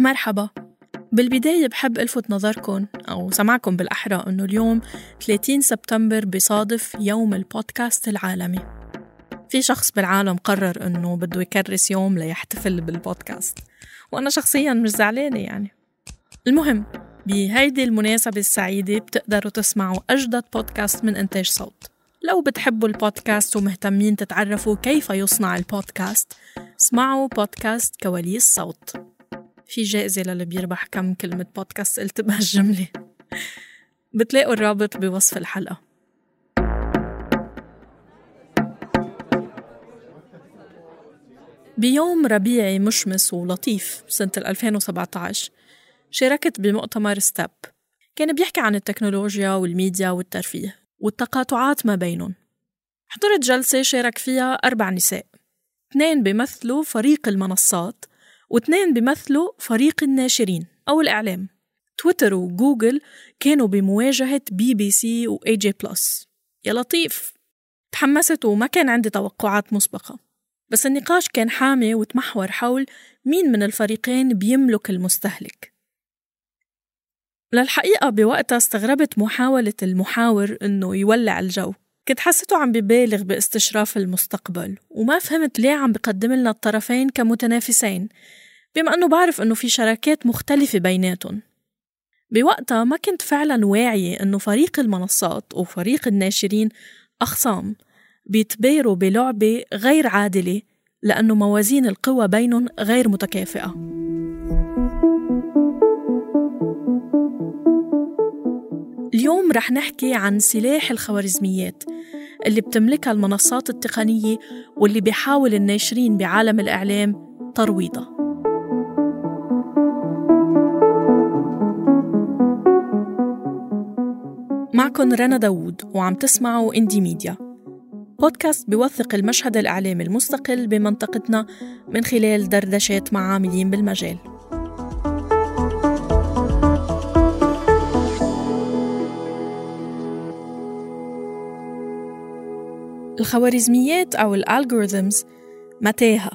مرحبا. بالبداية بحب ألفت نظركم أو سمعكم بالأحرى أنه اليوم 30 سبتمبر بصادف يوم البودكاست العالمي. في شخص بالعالم قرر أنه بده يكرس يوم ليحتفل بالبودكاست. وأنا شخصيا مش زعلانة يعني. المهم بهيدي المناسبة السعيدة بتقدروا تسمعوا أجدد بودكاست من إنتاج صوت. لو بتحبوا البودكاست ومهتمين تتعرفوا كيف يصنع البودكاست اسمعوا بودكاست كواليس صوت. في جائزة للي بيربح كم كلمة بودكاست قلت بهالجملة. بتلاقوا الرابط بوصف الحلقة. بيوم ربيعي مشمس ولطيف سنة 2017 شاركت بمؤتمر ستاب. كان بيحكي عن التكنولوجيا والميديا والترفيه والتقاطعات ما بينهم. حضرت جلسة شارك فيها أربع نساء. اثنين بيمثلوا فريق المنصات واثنين بيمثلوا فريق الناشرين أو الإعلام. تويتر وجوجل كانوا بمواجهة بي بي سي و AJ Plus يا لطيف. تحمست وما كان عندي توقعات مسبقة. بس النقاش كان حامي وتمحور حول مين من الفريقين بيملك المستهلك. للحقيقة بوقتها استغربت محاولة المحاور إنه يولع الجو. كنت حسيته عم ببالغ باستشراف المستقبل وما فهمت ليه عم بقدم لنا الطرفين كمتنافسين بما أنه بعرف أنه في شراكات مختلفة بيناتهم. بوقتها ما كنت فعلا واعية أنه فريق المنصات وفريق الناشرين أخصام بيتبايروا بلعبة غير عادلة لأنه موازين القوى بينهم غير متكافئة. رح نحكي عن سلاح الخوارزميات اللي بتملكها المنصات التقنية واللي بيحاول الناشرين بعالم الإعلام ترويضها. معكم رنا داوود وعم تسمعوا إندي ميديا. بودكاست بيوثق المشهد الإعلامي المستقل بمنطقتنا من خلال دردشات مع عاملين بالمجال. الخوارزميات أو الالغوريثمز متاهة.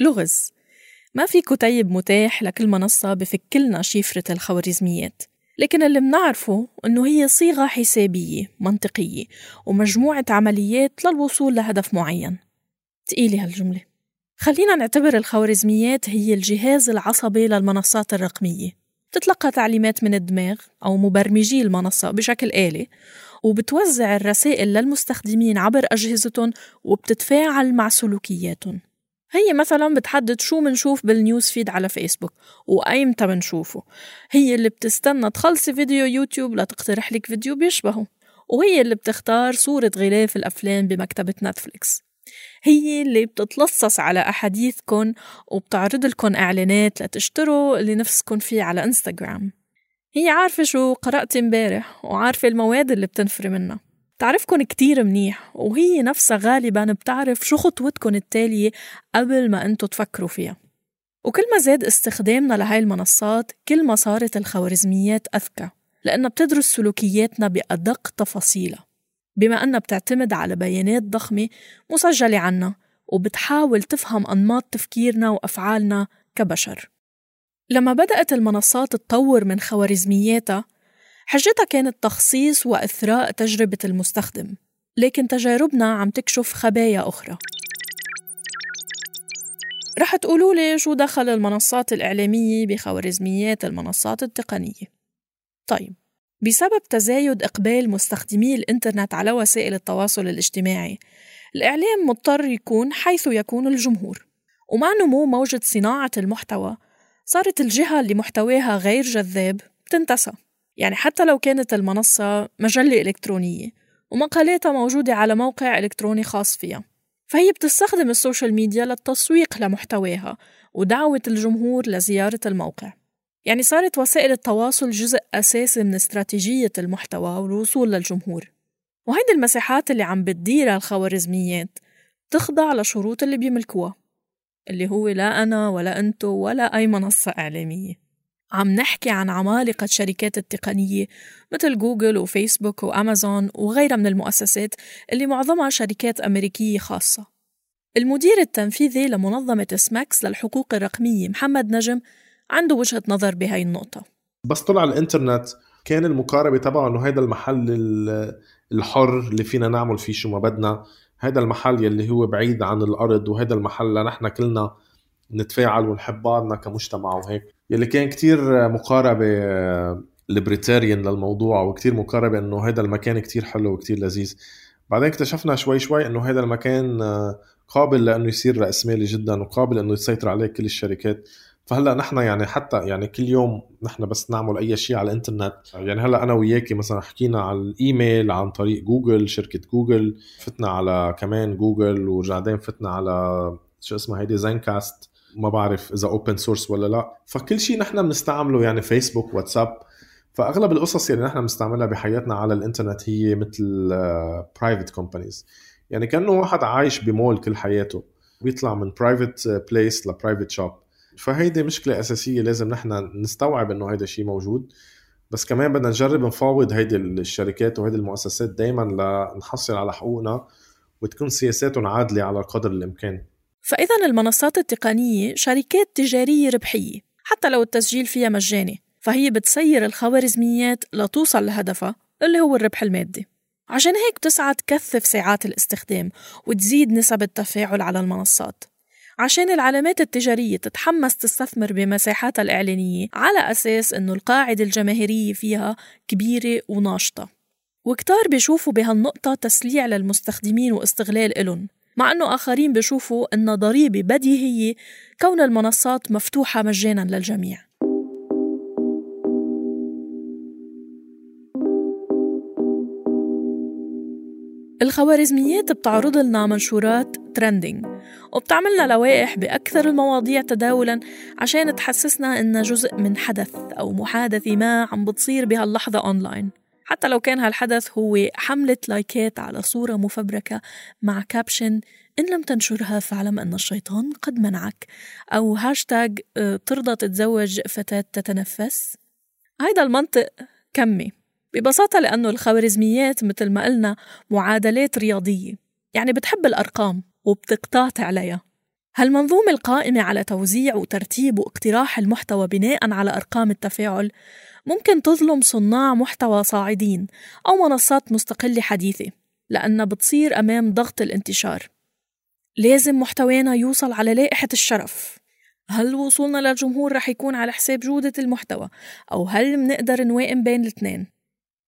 لغز. ما في كتيب متاح لكل منصة بفك لنا شفرة الخوارزميات. لكن اللي منعرفه إنه هي صيغة حسابية منطقية ومجموعة عمليات للوصول لهدف معين. تقيلة هالجملة. خلينا نعتبر الخوارزميات هي الجهاز العصبي للمنصات الرقمية. تتلقى تعليمات من الدماغ أو مبرمجي المنصة بشكل آلي وبتوزع الرسائل للمستخدمين عبر أجهزتهم وبتتفاعل مع سلوكياتهم. هي مثلا بتحدد شو منشوف بال news feed على فيسبوك وأيمتى منشوفه. هي اللي بتستنى تخلصي فيديو يوتيوب لتقترح لك فيديو بيشبهه. وهي اللي بتختار صورة غلاف الأفلام بمكتبة نتفليكس. هي اللي بتتلصص على أحاديثكن وبتعرض لكم إعلانات لتشتروا اللي نفسكن فيه على إنستغرام. هي عارفة شو قرأت امبارح وعارفة المواد اللي بتنفري منها. بتعرفكن كتير منيح وهي نفسها غالبا بتعرف شو خطوتكن التالية قبل ما انتو تفكروا فيها. وكل ما زاد استخدامنا لهاي المنصات كل ما صارت الخوارزميات أذكى لأنها بتدرس سلوكياتنا بأدق تفاصيلها. بما أنها بتعتمد على بيانات ضخمة مسجلة عنا وبتحاول تفهم أنماط تفكيرنا وأفعالنا كبشر. لما بدأت المنصات تطور من خوارزمياتها حجتها كانت تخصيص وإثراء تجربة المستخدم لكن تجاربنا عم تكشف خبايا أخرى. رح تقولوا لي شو دخل المنصات الإعلامية بخوارزميات المنصات التقنية. طيب بسبب تزايد إقبال مستخدمي الإنترنت على وسائل التواصل الاجتماعي الإعلام مضطر يكون حيث يكون الجمهور ومع نمو موجة صناعة المحتوى صارت الجهة اللي محتواها غير جذاب تنتسى. يعني حتى لو كانت المنصة مجلة إلكترونية ومقالاتها موجودة على موقع إلكتروني خاص فيها فهي بتستخدم السوشيال ميديا للتسويق لمحتواها ودعوة الجمهور لزيارة الموقع. يعني صارت وسائل التواصل جزء أساسي من استراتيجية المحتوى والوصول للجمهور. وهيدي المساحات اللي عم بتديرها الخوارزميات تخضع لشروط اللي بيملكوها. اللي هو لا أنا ولا أنتو ولا أي منصة إعلامية. عم نحكي عن عمالقة الشركات التقنية مثل جوجل وفيسبوك وأمازون وغيرها من المؤسسات اللي معظمها شركات أمريكية خاصة. المدير التنفيذي لمنظمة سماكس للحقوق الرقمية محمد نجم عنده وجهة نظر بهاي النقطة. بس طلع الإنترنت كان المقاربة تبعه إنه هذا المحل الحر اللي فينا نعمل فيه شو ما بدنا. هذا المحل يلي هو بعيد عن الأرض وهذا المحل لنحن كلنا نتفاعل ونحب بعضنا كمجتمع وهيك. يلي كان كتير مقاربة ليبريتاريان للموضوع وكتير مقاربة إنه هذا المكان كتير حلو وكتير لذيذ. بعدين اكتشفنا شوي شوي إنه هذا المكان قابل لإنه يصير راسمالي جدا وقابل إنه يسيطر عليه كل الشركات. فهلا نحن يعني حتى يعني كل يوم نحن بس نعمل أي شيء على الإنترنت. يعني هلا أنا وياكي مثلا حكينا على الإيميل عن طريق جوجل شركة جوجل. فتنا على كمان جوجل وبعدين فتنا على شو اسمها هيدي Zencastr. ما بعرف إذا open source ولا لا. فكل شيء نحن بنستعمله يعني فيسبوك واتساب فأغلب القصص اللي نحن بنستعملها بحياتنا على الإنترنت هي مثل private companies يعني كأنه واحد عايش بمول كل حياته. بيطلع من private place ل private shop فهيدي مشكلة أساسية لازم نحن نستوعب إنه هيدا الشيء موجود. بس كمان بدنا نجرب نفاوض هيدي الشركات وهيدي المؤسسات دائما لنحصل على حقوقنا وتكون سياساتهم عادلة على قدر الإمكان. فاذا المنصات التقنية شركات تجارية ربحية حتى لو التسجيل فيها مجاني فهي بتسير الخوارزميات لتوصل لهدفها اللي هو الربح المادي. عشان هيك بتسعى تكثف ساعات الاستخدام وتزيد نسب التفاعل على المنصات. عشان العلامات التجارية تتحمس تستثمر بمساحاتها الإعلانية على أساس إنه القاعدة الجماهيرية فيها كبيرة وناشطة. وكتار بيشوفوا بهالنقطة تسليع للمستخدمين واستغلال إلن مع أنه آخرين بيشوفوا إنها ضريبة بديهية كون المنصات مفتوحة مجانا للجميع. الخوارزميات بتعرض لنا منشورات trending وبتعملنا لوائح بأكثر المواضيع تداولا عشان تحسسنا إنها جزء من حدث أو محادثة ما عم بتصير بهاللحظة أونلاين حتى لو كان هالحدث هو حملة لايكات على صورة مفبركة مع caption إن لم تنشرها فاعلم أن الشيطان قد منعك أو هاشتاج آه، ترضى تتزوج فتاة تتنفس. هيدا المنطق كمي. ببساطة لأنه الخوارزميات مثل ما قلنا معادلات رياضية. يعني بتحب الأرقام وبتقتاط عليها. هالمنظومة القائمة على توزيع وترتيب واقتراح المحتوى بناء على أرقام التفاعل ممكن تظلم صناع محتوى صاعدين أو منصات مستقلة حديثة لأنها بتصير أمام ضغط الانتشار. لازم محتوانا يوصل على لائحة الشرف. هل وصولنا للجمهور رح يكون على حساب جودة المحتوى؟ أو هل منقدر نوائم بين الاثنين؟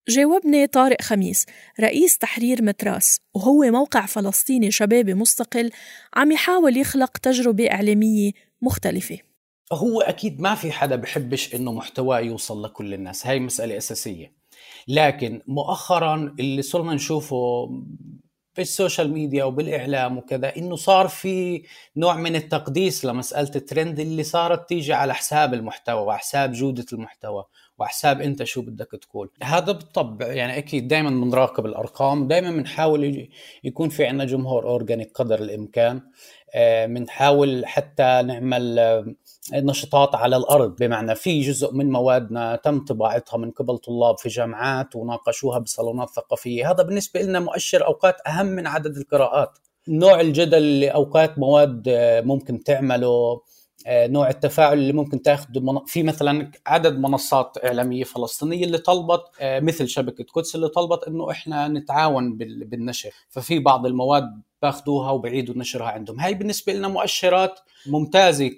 جاوبني طارق خميس رئيس تحرير متراس وهو موقع فلسطيني شبابي مستقل عم يحاول يخلق تجربة إعلامية مختلفة. هو أكيد ما في حدا بحبش إنه محتواه يوصل لكل الناس هاي مسألة أساسية. لكن مؤخرا اللي صرنا نشوفه في ال social media وبالإعلام وكذا إنه صار في نوع من التقديس لمسألة الترند اللي صارت تيجي على حساب المحتوى وحساب جودة المحتوى وحساب أنت شو بدك تقول. هذا بالطبع يعني أكيد دائما بنراقب الأرقام دائما بنحاول يكون في عندنا جمهور اورجانيك قدر الإمكان بنحاول حتى نعمل نشاطات على الأرض. بمعنى في جزء من موادنا تم طباعتها من قبل طلاب في جامعات وناقشوها بصالونات ثقافية. هذا بالنسبة لنا مؤشر أوقات أهم من عدد القراءات. نوع الجدل اللي أوقات مواد ممكن تعمله آه، نوع التفاعل اللي ممكن تاخذه في مثلا عدد منصات إعلامية فلسطينية اللي طلبت آه، مثل شبكة قدس اللي طلبت إنه إحنا نتعاون بالنشر. ففي بعض المواد باخذوها وبعيدوا نشرها عندهم. هاي بالنسبة لنا مؤشرات ممتازة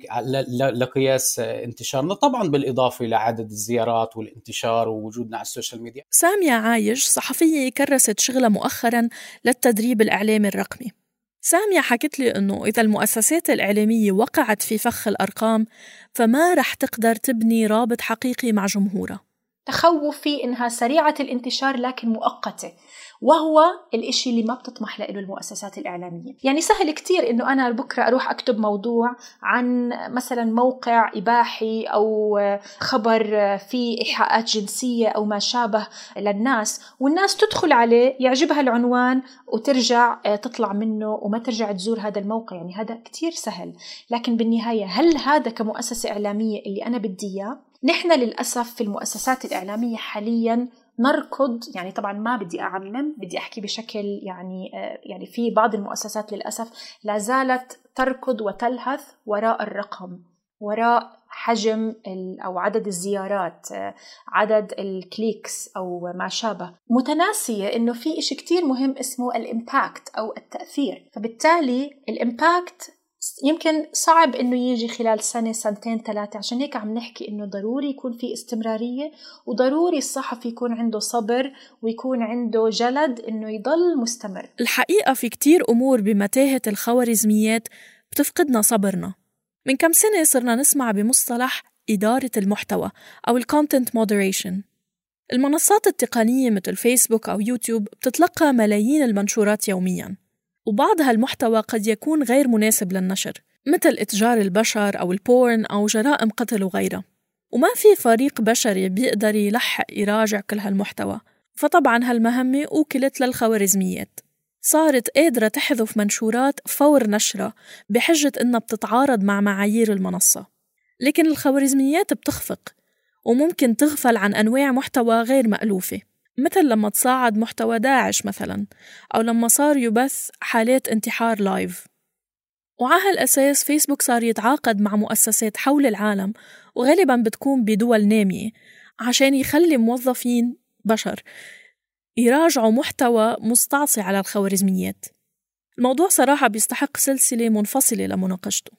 لقياس انتشارنا طبعا بالإضافة إلى عدد الزيارات والانتشار ووجودنا على السوشيال ميديا. سامية عايش صحفية كرست شغلها مؤخرا للتدريب الإعلامي الرقمي. سامية حكت لي إنه إذا المؤسسات الإعلامية وقعت في فخ الأرقام فما رح تقدر تبني رابط حقيقي مع جمهورها. تخوفي إنها سريعة الانتشار لكن مؤقتة. وهو الإشي اللي ما بتطمح له المؤسسات الإعلامية. يعني سهل كتير إنه أنا بكرة أروح أكتب موضوع عن مثلا موقع إباحي أو خبر فيه إيحاءات جنسية أو ما شابه للناس والناس تدخل عليه يعجبها العنوان وترجع آه، تطلع منه وما ترجع تزور هذا الموقع. يعني هذا كتير سهل. لكن بالنهاية هل هذا كمؤسسة إعلامية اللي أنا بدي إياه؟ نحن للأسف في المؤسسات الإعلامية حاليا نركض يعني طبعا ما بدي اعمم بدي أحكي بشكل يعني آه، يعني في بعض المؤسسات للأسف لا زالت تركض وتلهث وراء الرقم وراء حجم أو عدد الزيارات عدد ال clicks أو ما شابه. متناسية إنه في إشي كتير مهم اسمه ال impact أو التأثير. فبالتالي ال impact يمكن صعب إنه يجي خلال سنة سنتين ثلاثة عشان هيك عم نحكي إنه ضروري يكون في استمرارية وضروري الصحفي يكون عنده صبر ويكون عنده جلد إنه يضل مستمر. الحقيقة في كتير أمور بمتاهة الخوارزميات بتفقدنا صبرنا. من كم سنة صرنا نسمع بمصطلح إدارة المحتوى أو ال content moderation المنصات التقنية مثل فيسبوك أو يوتيوب بتتلقى ملايين المنشورات يوميا. وبعض هالمحتوى قد يكون غير مناسب للنشر مثل إتجار البشر أو ال porn أو جرائم قتل وغيرها. وما في فريق بشري بيقدر يلحق يراجع كل هالمحتوى. فطبعا هالمهمة أوكلت للخوارزميات. صارت قادرة تحذف منشورات فور نشرها بحجة إنها بتتعارض مع معايير المنصة. لكن الخوارزميات بتخفق وممكن تغفل عن أنواع محتوى غير مألوفة. مثل لما تصاعد محتوى داعش مثلا أو لما صار يبث حالات انتحار لايف وعلى هالأساس فيسبوك صار يتعاقد مع مؤسسات حول العالم وغالبا بتكون بدول نامية عشان يخلي موظفين بشر يراجعوا محتوى مستعصي على الخوارزميات. الموضوع صراحة بيستحق سلسلة منفصلة لمناقشته.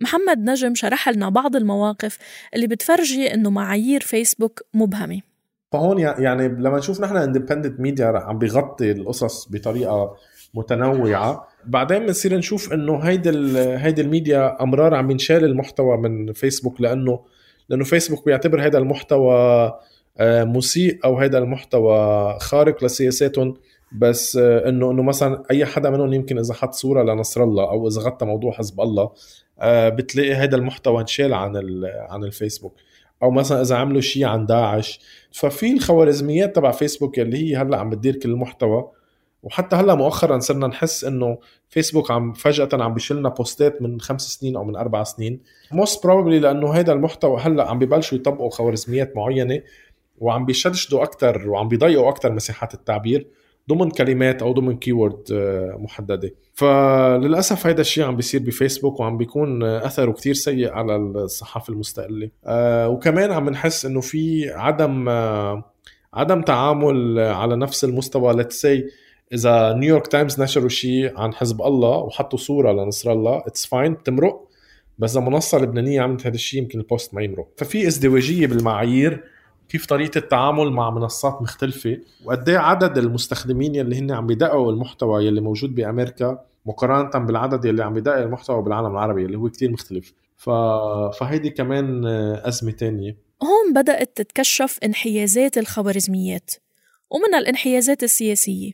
محمد نجم شرح لنا بعض المواقف اللي بتفرجي إنه معايير فيسبوك مبهمة. فهون يعني لما نشوف نحن independent media عم بيغطي القصص بطريقة متنوعة بعدين بنصير نشوف إنه هيدي هيدي الميديا أمرار عم ينشال المحتوى من فيسبوك لأنه لأنه فيسبوك بيعتبر هذا المحتوى آه، مسيء أو هذا المحتوى خارق لسياساتهم بس آه، إنه إنه مثلا أي حدا منهم يمكن إذا حط صورة لنصر الله أو إذا غطى موضوع حزب الله آه، بتلاقي هذا المحتوى انشال عن عن الفيسبوك. أو مثلا إذا عملوا شيء عن داعش. ففي الخوارزميات تبع فيسبوك اللي هي هلأ عم بتدير كل المحتوى. وحتى هلأ مؤخرا صرنا نحس إنه فيسبوك عم فجأة عم بيشلنا بوستات من خمس سنين أو من أربع سنين. most probably لأنه هذا المحتوى هلأ عم ببلشوا يطبقوا خوارزميات معينة وعم بيشدشدوا أكثر وعم بيضيقوا أكثر مساحات التعبير. ضمن كلمات أو ضمن keyword آه، محددة. فللأسف هذا الشيء عم بيصير بفيسبوك وعم بيكون أثره كتير سيء على الصحافة المستقلة. آه، وكمان عم نحس إنه في عدم آه، عدم تعامل على نفس المستوى. let's say إذا نيويورك تايمز نشروا شيء عن حزب الله وحطوا صورة لنصر الله it's fine بتمرق. بس إذا منصة لبنانية عملت هذا الشيء يمكن ال post ما يمرق. ففي ازدواجية بالمعايير. كيف طريقة التعامل مع منصات مختلفة وقد إيه عدد المستخدمين يلي هن عم بيدققوا المحتوى يلي موجود بأمريكا مقارنة بالعدد يلي عم بيدقق المحتوى بالعالم العربي اللي هو كتير مختلف. ف... فهيدي كمان أزمة تانية. هون بدأت تتكشف انحيازات الخوارزميات ومنها الانحيازات السياسية.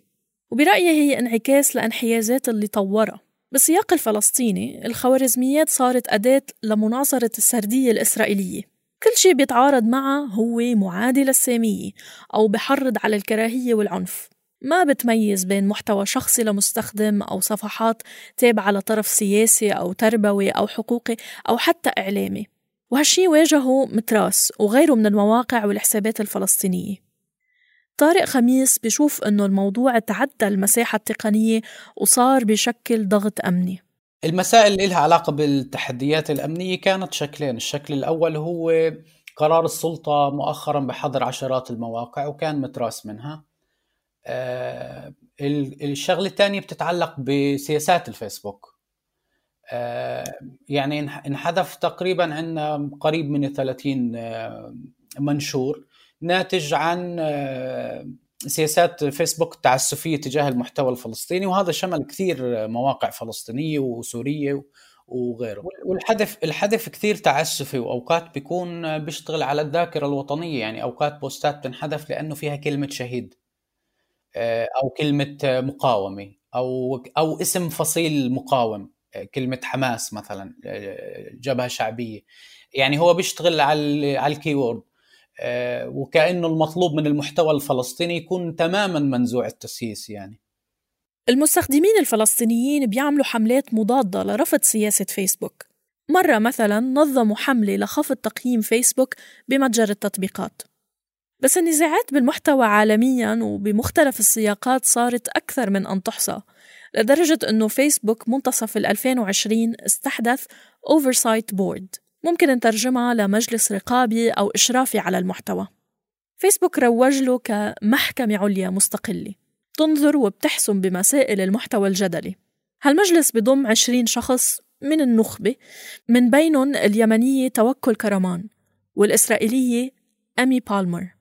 وبرأيي هي انعكاس لانحيازات اللي طورها. بالسياق الفلسطيني الخوارزميات صارت أداة لمناصرة السردية الإسرائيلية. كل شيء بيتعارض معه هو معادي للسامية أو بحرض على الكراهية والعنف. ما بتميز بين محتوى شخصي لمستخدم أو صفحات تابعة لطرف سياسي أو تربوي أو حقوقي أو حتى إعلامي. وهالشي واجهه متراس وغيره من المواقع والحسابات الفلسطينية. طارق خميس بشوف أنه الموضوع تعدى المساحة التقنية وصار بشكل ضغط أمني. المسائل اللي لها علاقة بالتحديات الأمنية كانت شكلين. الشكل الأول هو قرار السلطة مؤخرا بحظر عشرات المواقع وكان متراس منها. آه الشغلة الثانية بتتعلق بسياسات الفيسبوك. آه يعني انحذف تقريبا عندنا قريب من 30 آه منشور ناتج عن آه سياسات فيسبوك التعسفيه تجاه المحتوى الفلسطيني وهذا شمل كثير مواقع فلسطينية وسورية وغيره. والحذف الحذف كثير تعسفي وأوقات بيكون بيشتغل على الذاكرة الوطنية يعني أوقات بوستات تنحذف لأنه فيها كلمة شهيد آه، أو كلمة مقاومة أو أو اسم فصيل مقاوم آه، كلمة حماس مثلا آه، جبهة شعبية. يعني هو بيشتغل على على الكيورد وكأنه المطلوب من المحتوى الفلسطيني يكون تماما منزوع التسييس يعني. المستخدمين الفلسطينيين بيعملوا حملات مضادة لرفض سياسة فيسبوك. مرة مثلا نظموا حملة لخفض تقييم فيسبوك بمتجر التطبيقات. بس النزاعات بالمحتوى عالميا وبمختلف السياقات صارت أكثر من أن تحصى لدرجة أنه فيسبوك منتصف 2020 استحدث Oversight Board. ممكن نترجمها لمجلس رقابي أو إشرافي على المحتوى. فيسبوك روج له كمحكمة عليا مستقلة. تنظر وبتحسم بمسائل المحتوى الجدلي. هالمجلس بضم 20 شخص من النخبة من بينهم اليمنية توكل كرمان والإسرائيلية أمي بالمر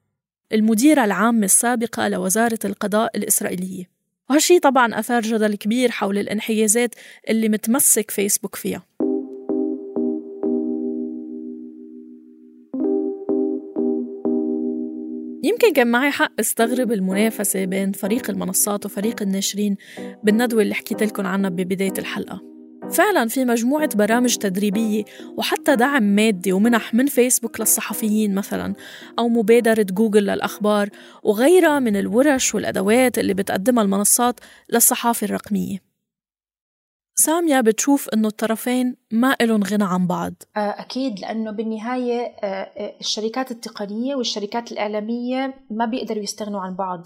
المديرة العامة السابقة لوزارة القضاء الإسرائيلية. وهالشي طبعا أثار جدل كبير حول الانحيازات اللي متمسك فيسبوك فيها. يمكن كان معي حق استغرب المنافسة بين فريق المنصات وفريق الناشرين بالندوة اللي حكيت لكم عنها ببداية الحلقة. فعلا في مجموعة برامج تدريبية وحتى دعم مادي ومنح من فيسبوك للصحفيين مثلا أو مبادرة جوجل للأخبار وغيرها من الورش والأدوات اللي بتقدمها المنصات للصحافة الرقمية. سامية بتشوف إنه الطرفين ما إلهم غنى عن بعض. آه، أكيد لأنه بالنهاية آه، آه، الشركات التقنية والشركات الإعلامية ما بيقدروا يستغنوا عن بعض.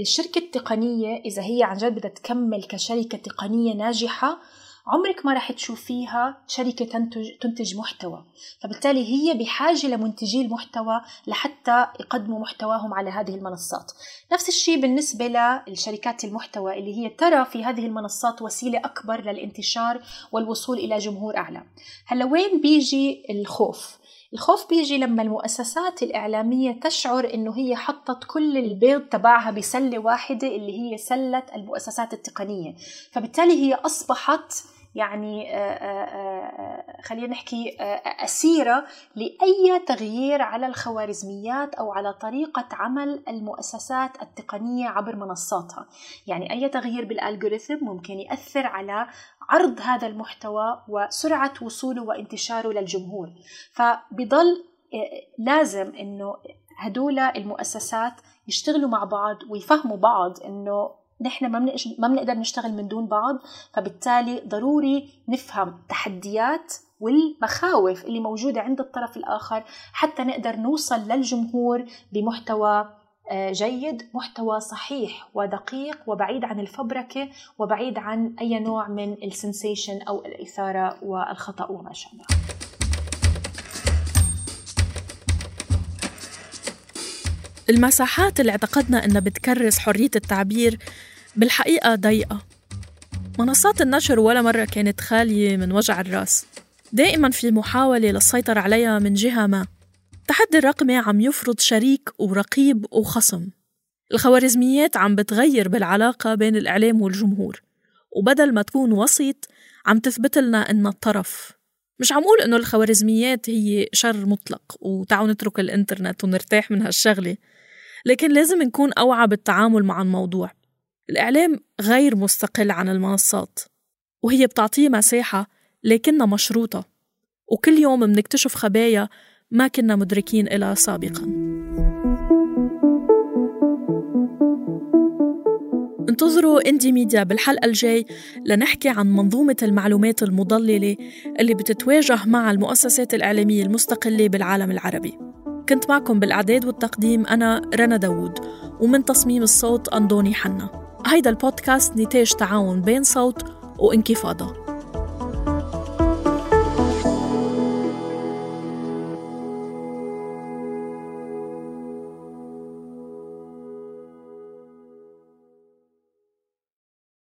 الشركة التقنية إذا هي عن جد بدها تكمل كشركة تقنية ناجحة عمرك ما رح تشوفيها شركة تنتج, تنتج محتوى. فبالتالي هي بحاجة لمنتجي المحتوى لحتى يقدموا محتواهم على هذه المنصات. نفس الشيء بالنسبة للشركات المحتوى اللي هي ترى في هذه المنصات وسيلة أكبر للانتشار والوصول إلى جمهور أعلى. هلا وين بيجي الخوف؟ الخوف بيجي لما المؤسسات الإعلامية تشعر إنه هي حطت كل البيض تبعها بسلة واحدة اللي هي سلة المؤسسات التقنية. فبالتالي هي أصبحت يعني آه، آه، آه، خلينا نحكي أسيرة لأي تغيير على الخوارزميات أو على طريقة عمل المؤسسات التقنية عبر منصاتها. يعني أي تغيير بالألغوريثم ممكن يأثر على عرض هذا المحتوى وسرعة وصوله وانتشاره للجمهور. فبضل لازم أنه هدول المؤسسات يشتغلوا مع بعض ويفهموا بعض أنه نحن ما ما بنقدر نشتغل من دون بعض فبالتالي ضروري نفهم تحديات والمخاوف اللي موجودة عند الطرف الآخر حتى نقدر نوصل للجمهور بمحتوى آه، جيد محتوى صحيح ودقيق وبعيد عن الفبركة وبعيد عن أي نوع من السنسيشن أو الإثارة والخطأ وما شابه. المساحات اللي اعتقدنا إنها بتكرس حرية التعبير بالحقيقة ضيقة. منصات النشر ولا مرة كانت خالية من وجع الرأس. دائما في محاولة للسيطرة عليها من جهة ما. التحدي الرقمي عم يفرض شريك ورقيب وخصم. الخوارزميات عم بتغير بالعلاقة بين الإعلام والجمهور. وبدل ما تكون وسيط عم تثبت لنا إنها الطرف. مش عم أقول إنه الخوارزميات هي شر مطلق وتعالوا نترك الإنترنت ونرتاح من هالشغلة لكن لازم نكون أوعى بالتعامل مع الموضوع. الإعلام غير مستقل عن المنصات وهي بتعطيه مساحة لكنها مشروطة. وكل يوم منكتشف خبايا ما كنا مدركين إلها سابقا. انتظروا إندي ميديا بالحلقة الجاي لنحكي عن منظومة المعلومات المضللة اللي بتتواجه مع المؤسسات الإعلامية المستقلة بالعالم العربي. كنت معكم بالإعداد والتقديم أنا رنا داوود ومن تصميم الصوت أندوني حنا. هيدا البودكاست نتاج تعاون بين صوت وانكفاضة.